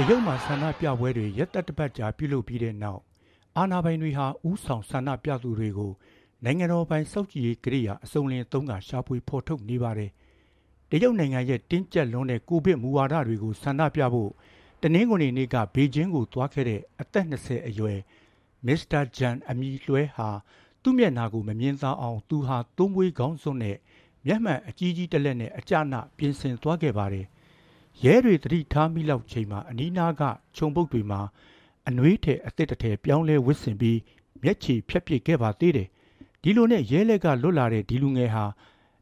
တရုတ်မှာဆန္ဒပြပွဲတွေရက်သက်တစ်ပတ်ကြာပြုလုပ်ပြီးတဲ့နောက်အာဏာပိုင်တွေဟာဥဆောင်ဆန္ဒပြသူတွေကိုနိုင်ငံတော်ပိုင်စောက်ကြည်ရေးကိရိယာအစုံလင်သုံးကရှာဖွေဖော်ထုတ်နေပါတယ်။တရုတ်နိုင်ငံရဲ့တင်းကျပ်လွန်းတဲ့ကိုဗစ်မူဝါဒတွေကိုဆန္ဒပြဖို့တနင်္ဂနွေနေ့ကဘေကျင်းကိုသွားခဲ့တဲ့အသက်20အရွယ်မစ္စတာဂျန်အမီလွှဲဟာသူ့မျက်နှာကိုမမြင်သာအောင်သူဟာသုံးပွေးကောင်းစွန်းနဲ့မျက်မှန်အကြီးကြီးတစ်လက်နဲ့အကြနာပြင်ဆင်သွားခဲ့ပါတယ်။ ရဲတွေတတိထားမိလောက်ချိန်မှာအနီးနားကခြုံပုတ်တွေမှာအနှွေးထဲအသစ်တစ်ထည်ပြောင်းလဲဝစ်ဆင်ပြီးမျက်ခြေဖြတ်ပစ်ခဲ့ပါသေးတယ်ဒီလိုနဲ့ရဲလက်ကလွတ်လာတဲ့ဒီလူငယ်ဟာ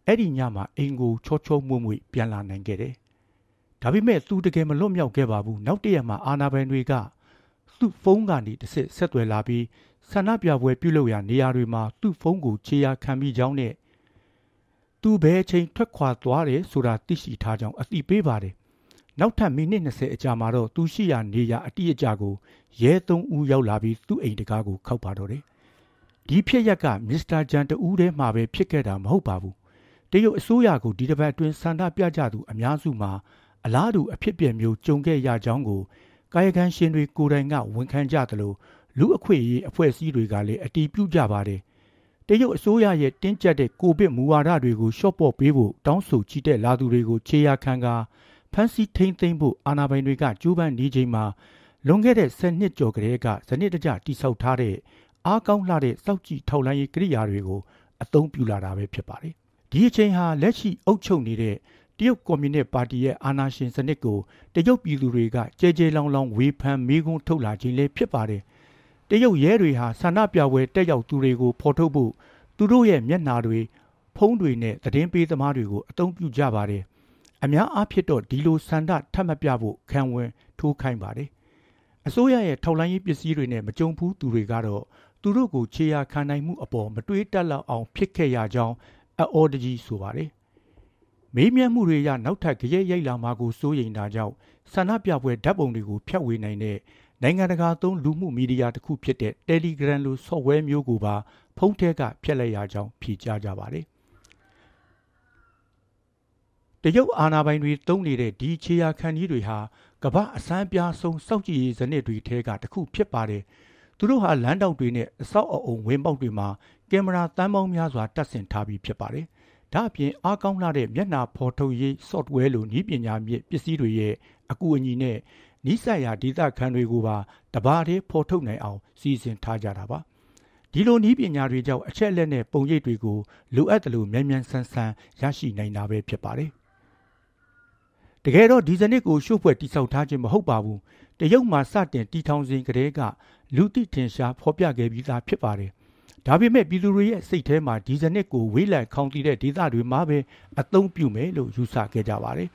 အဲ့ဒီညမှာအင်ကိုချောချောမွေ့မွေ့ပြန်လာနိုင်ခဲ့တယ်ဒါပေမဲ့သူတကယ်မလွတ်မြောက်ခဲ့ပါဘူးနောက်တရက်မှာအာနာပိုင်တွေကသူ့ဖုန်းကနေတစ်စစ်ဆက်သွယ်လာပြီးဆန္ဒပြပွဲပြုလုပ်ရာနေရာတွေမှာသူ့ဖုန်းကိုခြေရာခံပြီးကြောင်းနဲ့သူဘယ်အချိန်ထွက်ခွာသွားတယ်ဆိုတာသိရှိထားကြောင်းအသိပေးပါတယ် နောက်ထပ်မိနစ်20အကြာမှာတော့သူရှိရာနေရာအတိအကျကိုရဲသုံးဦးရောက်လာပြီးသူ့အိမ်တကားကိုခောက်ပါတော့တယ်။ဒီဖြစ်ရက်ကမစ္စတာဂျန်တူးထဲမှာပဲဖြစ်ခဲ့တာမဟုတ်ပါဘူး။တရုတ်အစိုးရကိုဒီတစ်ပတ်အတွင်းစန္ဒပြကြသူအများစုမှာအလားတူအဖြစ်ပြက်မျိုးကြုံခဲ့ရကြောင်းကိုကာယကံရှင်တွေကိုယ်တိုင်ကဝန်ခံကြသလိုလူအခွင့်အရေးအဖွဲ့အစည်းတွေကလည်းအတီးပြုကြပါတယ်။တရုတ်အစိုးရရဲ့တင်းကျပ်တဲ့ကိုဗစ်မူဝါဒတွေကိုရှော့ပေါ့ပေးဖို့တောင်းဆိုချီတဲ့လာသူတွေကိုခြေရာခံကာ ဖမ်းဆီးထိန်းသိမ်းဖို့အာဏာပိုင်တွေကကြိုးပမ်းနေချိန်မှာလွန်ခဲ့တဲ့10နှစ်ကျော်ကလေးကဇနစ်တကြတိဆောက်ထားတဲ့အားကောင်းလှတဲ့စောက်ကြည့်ထောက်လှမ်းရေးကိရိယာတွေကိုအသုံးပြုလာတာပဲဖြစ်ပါတယ်။ဒီအချိန်ဟာလက်ရှိအုပ်ချုပ်နေတဲ့တရုတ်ကွန်မြူနစ်ပါတီရဲ့အာဏာရှင်စနစ်ကိုတရုတ်ပြည်သူတွေကကြဲကြဲလောင်လောင်ဝေဖန်မေးခွန်းထုတ်လာခြင်းလည်းဖြစ်ပါတယ်။တရုတ်ရဲတွေဟာဆန္ဒပြပွဲတက်ရောက်သူတွေကိုဖော်ထုတ်ဖို့သူတို့ရဲ့မျက်နှာတွေဖုံးတွေနဲ့သတင်းပေးသမားတွေကိုအသုံးပြုကြပါတယ်။ အများအားဖြင့်တော့ဒီလိုဆန္ဒထပ်မပြဖို့ခံဝန်ထိုးခိုင်းပါတယ်အစိုးရရဲ့ထောက်လှမ်းရေးပစ္စည်းတွေနဲ့မကြုံဘူးသူတွေကတော့သူတို့ကိုခြေရာခံနိုင်မှုအပေါ်မတွေးတက်လောက်အောင်ဖြစ်ခဲ့ရကြောင်းအော်တကြီးဆိုပါတယ်မေးမြန်းမှုတွေရနောက်ထပ်ကြရဲရိုက်လာမှာကိုစိုးရိမ်တာကြောင့်ဆန္ဒပြပွဲဓာတ်ပုံတွေကိုဖျက်ဝေနိုင်တဲ့နိုင်ငံတကာသုံးလူမှုမီဒီယာတစ်ခုဖြစ်တဲ့ Telegram လို software မျိုးကိုပါဖုန်းထဲကဖျက်လိုက်ရကြောင်းဖြေကြားကြပါတယ် တရုတ်အာဏာပိုင်တွေတုံးနေတဲ့ဒီခြေရာခံကြီးတွေဟာကမ္ဘာအစမ်းပြားဆုံးစောက်ကြည့်ရေးစနစ်တွေထဲကတစ်ခုဖြစ်ပါတယ်။သူတို့ဟာလမ်းတောက်တွေနဲ့အဆောက်အအုံဝင်းပေါက်တွေမှာကင်မရာတန်းပေါင်းများစွာတပ်ဆင်ထားပြီးဖြစ်ပါတယ်။ဒါအပြင်အားကောင်းလာတဲ့မျက်နှာဖော်ထုတ်ရေး software လိုနည်းပညာမြင့်ပစ္စည်းတွေရဲ့အကူအညီနဲ့နီးစပ်ရာဒေသခံတွေကိုပါတဘာတည်းဖော်ထုတ်နိုင်အောင်စီစဉ်ထားကြတာပါ။ဒီလိုနည်းပညာတွေကြောင့်အချက်အလက်နဲ့ပုံရိပ်တွေကိုလိုအပ်တယ်လို့မြန်မြန်ဆန်ဆန်ရရှိနိုင်တာပဲဖြစ်ပါတယ်။ တကယ်တော့ဒီစနစ်ကိုရှုပ်ဖွဲ့တိဆောက်ထားခြင်းမဟုတ်ပါဘူးတရုတ်မှာစတင်တီထောင်စဉ်ကတည်းကလူသိထင်ရှားဖော်ပြခဲ့ပြီးသားဖြစ်ပါတယ်ဒါပေမဲ့ပြည်သူတွေရဲ့စိတ်ထဲမှာဒီစနစ်ကိုဝေးလံခေါင်တည်တဲ့ဒေသတွေမှာပဲအသုံးပြုမယ်လို့ယူဆခဲ့ကြပါတယ်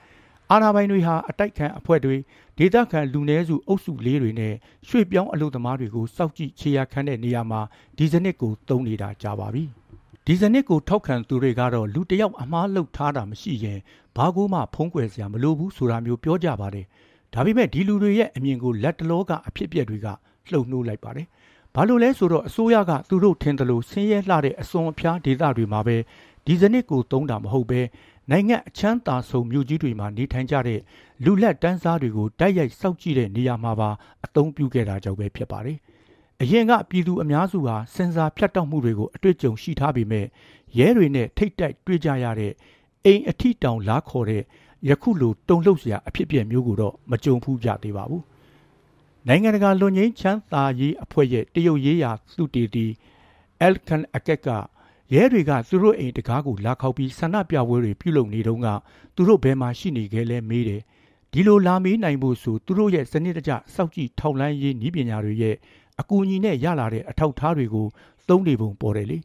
အာဏာပိုင်တွေဟာအတိုက်ခံအဖွဲ့တွေဒေသခံလူနည်းစုအုပ်စုလေးတွေနဲ့ရွှေ့ပြောင်းအလုပ်သမားတွေကိုစောက်ကြည့်ခြေရခန့်တဲ့နေရာမှာဒီစနစ်ကိုသုံးနေတာကြာပါပြီ။ ဒီစနစ်ကိုထောက်ခံသူတွေကတော့လူတယောက်အမားလှုပ်ထားတာမရှိရင်ဘာကိုမှဖုံးကွယ်စရာမလိုဘူးဆိုတာမျိုးပြောကြပါတယ်။ဒါပေမဲ့ဒီလူတွေရဲ့အမြင်ကိုလက်တလောကအဖြစ်အပျက်တွေကလှုပ်နှိုးလိုက်ပါတယ်။ဘာလို့လဲဆိုတော့အစိုးရကသူတို့ထင်တယ်လို့ဆင်းရဲလှတဲ့အစွန်အဖျားဒေသတွေမှာပဲဒီစနစ်ကိုသုံးတာမဟုတ်ပဲနိုင်ငံအချမ်းသာဆုံးမြို့ကြီးတွေမှာနေထိုင်ကြတဲ့လူလက်တန်းစားတွေကိုတိုက်ရိုက်စောက်ကြည့်တဲ့နေရာမှာပါအသုံးပြုခဲ့တာကြောင့်ပဲဖြစ်ပါတယ်။ အရင်ကပြည်သူအများစုဟာစင်စာဖြတ်တောက်မှုတွေကိုအတွေ့အကြုံရှိထားပေမဲ့ရဲတွေနဲ့ထိတ်တိုက်တွေ့ကြရတဲ့အိမ်အထိတောင်လားခေါ်တဲ့ယခုလိုတုံလှုပ်စရာအဖြစ်အပျက်မျိုးကိုတော့မကြုံဘူးကြသေးပါဘူးနိုင်ငံတကာလွန်ငင်းချမ်းသာရေးအဖွဲ့ရဲ့တရုတ်ရေးရာသုတေသီအယ်ကန်အကက်ကရဲတွေကသူတို့အိမ်တကားကိုလာခောက်ပြီးဆန္ဒပြပွဲတွေပြုလုပ်နေတုန်းကသူတို့ဘယ်မှာရှိနေခဲ့လဲမေးတယ်ဒီလိုလာမေးနိုင်ဖို့ဆိုသူတို့ရဲ့စနစ်တကျစောက်ကြည့်ထောက်လန်းရေးနည်းပညာတွေရဲ့ အကူအညီနဲ့ရလာတဲ့အထောက်ထားတွေကိုသုံးနေပုံပေါ်တယ်လေ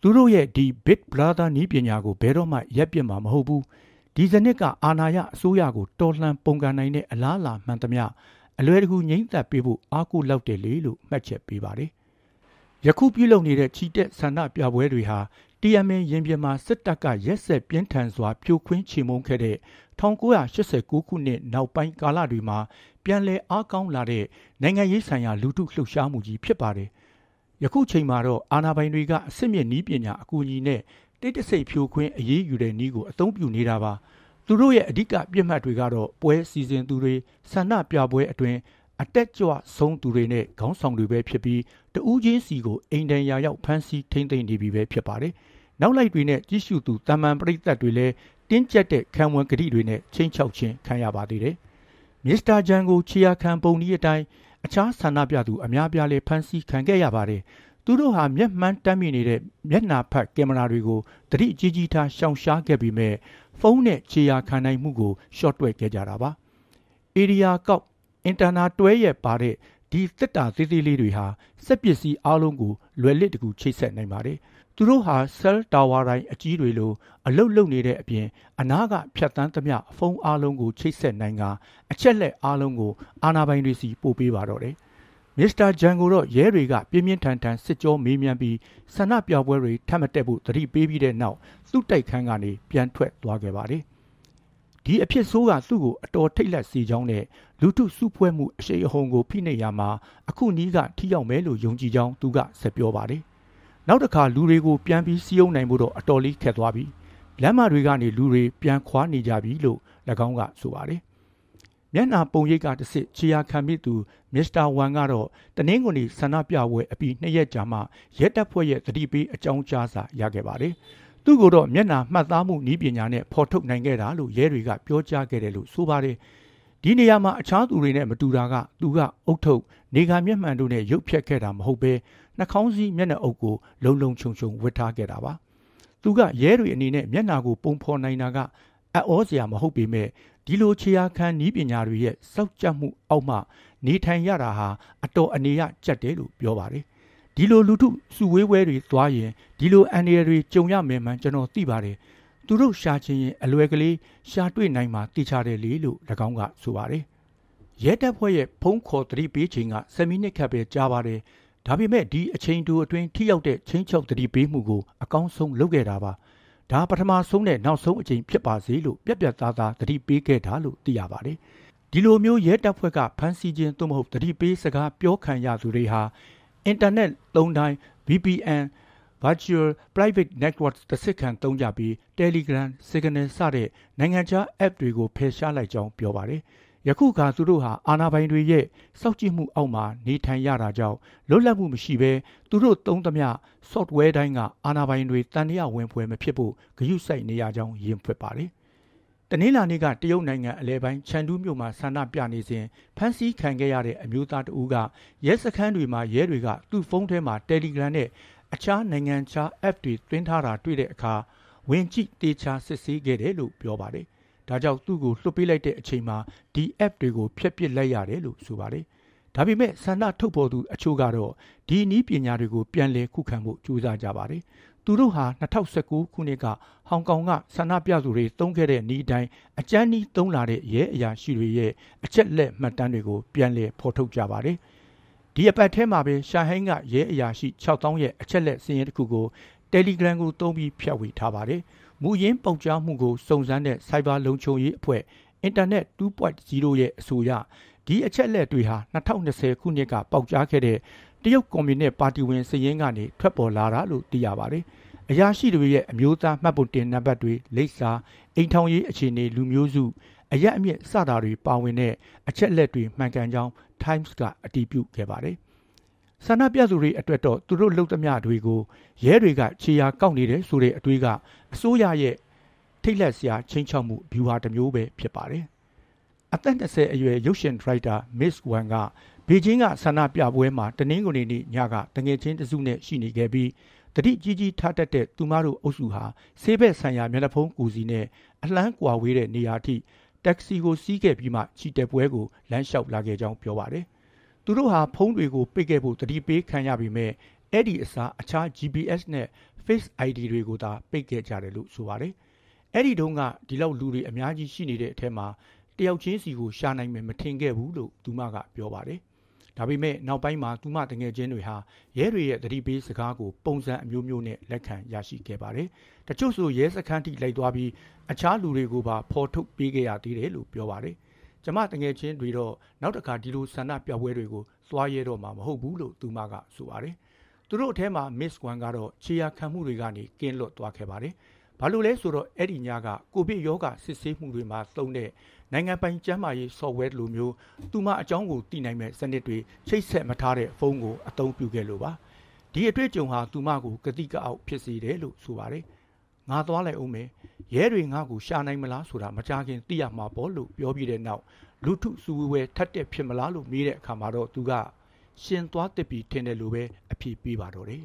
သူတို့ရဲ့ဒီ Big Brother နီးပညာကိုဘယ်တော့မှရက်ပြစ်မှာမဟုတ်ဘူးဒီစနစ်ကအာဏာရအစိုးရကိုတော်လှန်ပုန်ကန်နိုင်တဲ့အလားအလာမှန်သမျှအလွယ်တကူငြိမ့်သက်ပေးဖို့အားကိုးလောက်တယ်လေလို့မှတ်ချက်ပေးပါတယ်ယခုပြုလုပ်နေတဲ့ချီတက်ဆန္ဒပြပွဲတွေဟာ TMN ရင်ပြင်မှာစစ်တပ်ကရက်ဆက်ပြင်းထန်စွာဖြိုခွင်းချေမှုန်းခဲ့တဲ့1989ခုနှစ်နောက်ပိုင်းကာလတွေမှာ ပြန်လည်အားကောင်းလာတဲ့နိုင်ငံရေးဆိုင်ရာလူထုလှုပ်ရှားမှုကြီးဖြစ်ပါတယ်။ယခုချိန်မှာတော့အာဏာပိုင်တွေကအစစ်မြစ်နီးပညာအကူအညီနဲ့တိတ်တဆိတ်ဖြိုခွင်းအရေးယူတဲ့နည်းကိုအသုံးပြုနေတာပါ။သူတို့ရဲ့အဓိကပြစ်မှတ်တွေကတော့ပွဲစီစဉ်သူတွေဆန္ဒပြပွဲအတွင်းအတက်ကြွဆုံးသူတွေနဲ့ခေါင်းဆောင်တွေပဲဖြစ်ပြီးတဦးချင်းစီကိုအိမ်တန်ရာရောက်ဖမ်းဆီးထိမ့်သိမ်းနေပြီပဲဖြစ်ပါတယ်။နောက်လိုက်တွေနဲ့ကြီးစုသူတာမန်ပရိသတ်တွေလည်းတင်းကျပ်တဲ့ခံဝန်ကတိတွေနဲ့ချင်းချောက်ချင်းခံရပါသေးတယ်။ မစ္စတာဂျန်ကိုချီယာခံပုံဒီအတိုင်းအခြားဆန္ဒပြသူအများပြားလည်းဖမ်းဆီးခံခဲ့ရပါတယ်။သူတို့ဟာမျက်မှန်တမ်းမြင်နေတဲ့မျက်နာဖတ်ကင်မရာတွေကိုတတိကြီးကြီးထားရှောင်ရှားခဲ့ပြီးမဲ့ဖုန်းနဲ့ခြေရာခံနိုင်မှုကိုရှော့တွဲခဲ့ကြတာပါ။ area ကောက်အင်တာနာတွဲရဲ့ပါတဲ့ဒီသက်တာသေးသေးလေးတွေဟာစက်ပစ္စည်းအလုံးကိုလွယ်လစ်တကူချိတ်ဆက်နိုင်ပါတယ်။ သူတို့ဟာ cell tower တိုင်းအကြီးတွေလိုအလုတ်လုတ်နေတဲ့အပြင်အနားကဖြတ်တန်းသမျှဖုန်းအလုံးကိုချိတ်ဆက်နိုင်ကအချက်လက်အလုံးကိုအာနာပိုင်တွေစီပို့ပေးပါတော့တယ်။မစ္စတာဂျန်ကိုတော့ရဲတွေကပြင်းပြင်းထန်ထန်စစ်ကြောမေးမြန်းပြီးဆန္ဒပြပွဲတွေထပ်မတက်ဖို့တတိပေးပြီးတဲ့နောက်သူ့တိုက်ခန်းကနေပြန်ထွက်သွားခဲ့ပါတယ်။ဒီအဖြစ်ဆိုးကသူ့ကိုအတော်ထိတ်လန့်စေကြောင်းနဲ့လူထုစုဖွဲ့မှုအရှိန်အဟုန်ကိုဖိနှိပ်ရမှာအခုနီးကထိရောက်မယ်လို့ယုံကြည်ကြောင်းသူကဆက်ပြောပါတယ်။ နောက်တစ်ခါလူတွေကိုပြန်ပြီးစီးယုံနိုင်ဖို့တော့အတော်လေးခက်သွားပြီ။လမ်းမတွေကနေလူတွေပြန်ခွာနေကြပြီလို့၎င်းကဆိုပါတယ်။မျက်နှာပုံရိပ်ကတစ်စစ်ခြေရာခံမိသူမစ္စတာဝမ်ကတော့တနင်္ဂနွေဆန္ဒပြပွဲအပြီးနှစ်ရက်ကြာမှရက်တပ်ဖွဲ့ရဲ့တတိပေးအကြောင်းကြားစာရခဲ့ပါတယ်။သူ့ကိုတော့မျက်နှာမှတ်သားမှုနည်းပညာနဲ့ဖော်ထုတ်နိုင်ခဲ့တာလို့ရဲတွေကပြောကြားခဲ့တယ်လို့ဆိုပါတယ်ဒီနေရာမှာအခြားသူတွေနဲ့မတူတာကသူကအုတ်ထုတ်နေကမျက်မှန်တို့နဲ့ရုပ်ဖြတ်ခဲ့တာမဟုတ်ပဲ နှာခေါင်းစည်းမျက်နှာအုပ်ကိုလုံလုံခြုံခြုံဝတ်ထားခဲ့တာပါသူကရဲတွေအနေနဲ့မျက်နှာကိုပုံဖော်နိုင်တာကအဩစရာမဟုတ်ပေမဲ့ဒီလိုခြေရာခံနည်းပညာတွေရဲ့စောက်ကြမှုအောက်မှ နေထိုင်ရတာဟာအတော်အနေရကြက်တယ်လို့ပြောပါတယ်ဒီလိုလူထုစုဝေးပွဲတွေသွားရင်ဒီလိုအန်ဒီရတွေကြုံရမယ်မှန်ကျွန်တော်သိပါတယ်သူတို့ရှာချင်းရင်အလွယ်ကလေးရှာတွေ့နိုင်မှာသိချတယ်လေလို့၎င်းကဆိုပါတယ်ရဲတပ်ဖွဲ့ရဲ့ဖုံးခေါ်သတိပေးချိန်က7မိနစ်ခန့်ပဲကြာပါတယ် ဒါပေမဲ့ဒီအချိန်တူအတွင်းထိရောက်တဲ့ချင်းချောက်သတိပေးမှုကိုအကောင်းဆုံးလုပ်ခဲ့တာပါဒါပထမဆုံးနဲ့နောက်ဆုံးအချိန်ဖြစ်ပါစေလို့ပြက်ပြက်သားသားသတိပေးခဲ့တာလို့သိရပါတယ်ဒီလိုမျိုးရဲတပ်ဖွဲ့ကဖမ်းဆီးခြင်းသို့မဟုတ်သတိပေးစကားပြောခံရသူတွေဟာအင်တာနက်သုံးတိုင်း VPN Virtual Private Network တစ်စစ်ခံသုံးကြပြီး Telegram, Signal စတဲ့နိုင်ငံခြား App တွေကိုဖယ်ရှားလိုက်ကြောင်းပြောပါတယ်။ ယခုခါသူတို့ဟာအာဏာပိုင်တွေရဲ့စောင့်ကြည့်မှုအောက်မှာနေထိုင်ရတာကြောင့်လွတ်လပ်မှုမရှိဘဲသူတို့သုံးသမျှ software တိုင်းကအာဏာပိုင်တွေတန်တရားဝင်ဖွယ်မဖြစ်ဖို့ဂရုစိုက်နေရကြောင်းယင်ဖွက်ပါတယ်တနင်္လာနေ့ကတရုတ်နိုင်ငံအလဲပိုင်းချန်တူးမြို့မှာဆန္ဒပြနေစဉ်ဖမ်းဆီးခံခဲ့ရတဲ့အမျိုးသားတဦးကရဲစခန်းတွေမှာရဲတွေကသူ့ဖုန်းထဲမှာ Telegram နဲ့အခြားနိုင်ငံခြား App တွေသွင်းထားတာတွေ့တဲ့အခါဝင်ကြည့်တေချာစစ်ဆေးခဲ့တယ်လို့ပြောပါတယ်။ ဒါကြောင့်သူ့ကိုလွှတ်ပေးလိုက်တဲ့အချိန်မှာဒီ App တွေကိုဖျက်ပစ်လိုက်ရတယ်လို့ဆိုပါတယ်။ဒါပေမဲ့ဆန္ဒထုတ်ဖော်သူအချို့ကတော့ဒီနည်းပညာတွေကိုပြန်လည်ခုခံဖို့ကြိုးစားကြပါတယ်။သူတို့ဟာ2019ခုနှစ်ကဟောင်ကောင်ကဆန္ဒပြသူတွေတုံးခဲ့တဲ့ဤတိုင်းအကြမ်းနီးတုံးလာတဲ့ရဲအရာရှိတွေရဲ့အချက်လက်မှတ်တမ်းတွေကိုပြန်လည်ဖော်ထုတ်ကြပါတယ်။ဒီအပတ်ထဲမှာပဲရှာဟိုင်းကရဲအရာရှိ6000ရဲ့အချက်လက်စည်းရင်းတစ်ခုကို Telegram ကိုတုံးပြီးဖြန့်ဝေထားပါတယ်။ မူရင်းပေါက်ကြားမှုကိုစုံစမ်းတဲ့ Cyber လုံခြုံရေးအဖွဲ့ Internet 2.0ရဲ့အဆိုအရဒီအချက်လက်တွေဟာ2020ခုနှစ်ကပေါက်ကြားခဲ့တဲ့တရုတ်ကွန်မြူနစ်ပါတီဝင်စည်ရင်းကနေထွက်ပေါ်လာတာလို့သိရပါတယ်။အရာရှိတွေရဲ့အမျိုးသားမှတ်ပုံတင်နံပါတ်တွေလိပ်စာအိမ်ထောင်ရေးအခြေအနေလူမျိုးစုအရက်အမြင့်စတာတွေပါဝင်တဲ့အချက်လက်တွေမှန်ကန်ကြောင်း Times ကအတည်ပြုခဲ့ပါတယ်။ ဆန္ဒပြသူတွေအတွက်တော့သူတို့လှုပ်သမျှတွေကိုရဲတွေကခြေရာကောက်နေတဲ့ဆိုတဲ့အတွေးကအစိုးရရဲ့ထိတ်လန့်စရာချင်းချောက်မှုဗျူဟာတစ်မျိုးပဲဖြစ်ပါတယ်။အသက်20အရွယ်ရုပ်ရှင်ဒရိုက်တာ Miss Wan ကဘေကျင်းကဆန္ဒပြပွဲမှာတနင်္ဂနွေနေ့ညကတငယ်ချင်းတစုနဲ့ရှိနေခဲ့ပြီးတတိကြီးကြီးထားတတ်တဲ့သူမတို့အုပ်စုဟာဆေးဘက်ဆိုင်ရာမျက်နှာဖုံးကူစီနဲ့အလှမ်းကွာဝေးတဲ့နေရာထိတက္ကစီကိုစီးခဲ့ပြီးမှချီတက်ပွဲကိုလမ်းလျှောက်လာခဲ့ကြောင်းပြောပါတယ်။ သူတို့ဟာဖုံးတွေကိုပိတ်ခဲ့ဖို့တတိပေးခံရပြီးမဲ့အဲ့ဒီအစားအခြား GPS နဲ့ Face ID တွေကိုသာပိတ်ခဲ့ကြတယ်လို့ဆိုပါတယ်။အဲ့ဒီတုန်းကဒီလောက်လူတွေအများကြီးရှိနေတဲ့အထက်မှာတယောက်ချင်းစီကိုရှာနိုင်မယ်မထင်ခဲ့ဘူးလို့သူမကပြောပါတယ်ဒါပေမဲ့နောက်ပိုင်းမှာသူမတငယ်ချင်းတွေဟာရဲတွေရဲ့သတိပေးစကားကိုပုံစံအမျိုးမျိုးနဲ့လက်ခံရရှိခဲ့ပါတယ်။တချို့ဆိုရဲစခန်းထိလိုက်သွားပြီးအခြားလူတွေကိုပါဖော်ထုတ်ပေးခဲ့ရသေးတယ်လို့ပြောပါတယ်။ ကျမတငယ်ချင်းတွေတော့နောက်တစ်ခါဒီလိုဆန္ဒပြပွဲတွေကိုသွားရဲတော့မှာမဟုတ်ဘူးလို့သူမကဆိုပါတယ်။သူတို့အထဲမှာ Miss Wan ကတော့ခြေရာခံမှုတွေကနေကင်းလွတ်သွားခဲ့ပါတယ်။ဘာလို့လဲဆိုတော့အဲ့ဒီညကကိုဗစ်ရောဂါစစ်ဆေးမှုတွေမှာသုံးတဲ့နိုင်ငံပိုင်ကျန်းမာရေး software လိုမျိုးသူမအကြောင်းကိုသိနိုင်မဲ့စနစ်တွေချိတ်ဆက်မထားတဲ့ဖုန်းကိုအသုံးပြုခဲ့လို့ပါဒီအတွေ့အကြုံဟာသူမကိုကတိကအောက်ဖြစ်စေတယ်လို့ဆိုပါတယ် ငါသွားလိုက်အောင်မယ်ရဲတွေငါ့ကိုရှာနိုင်မလားဆိုတာမကြခင်သိရမှာပေါ့လို့ပြောပြတဲ့နောက်လူထုစုဝေးထက်တဲ့ဖြစ်မလားလို့မေးတဲ့အခါမှာတော့သူကရှင်သွားတက်ပြီးထင်တယ်လို့ပဲအဖြေပေးပါတော့တယ်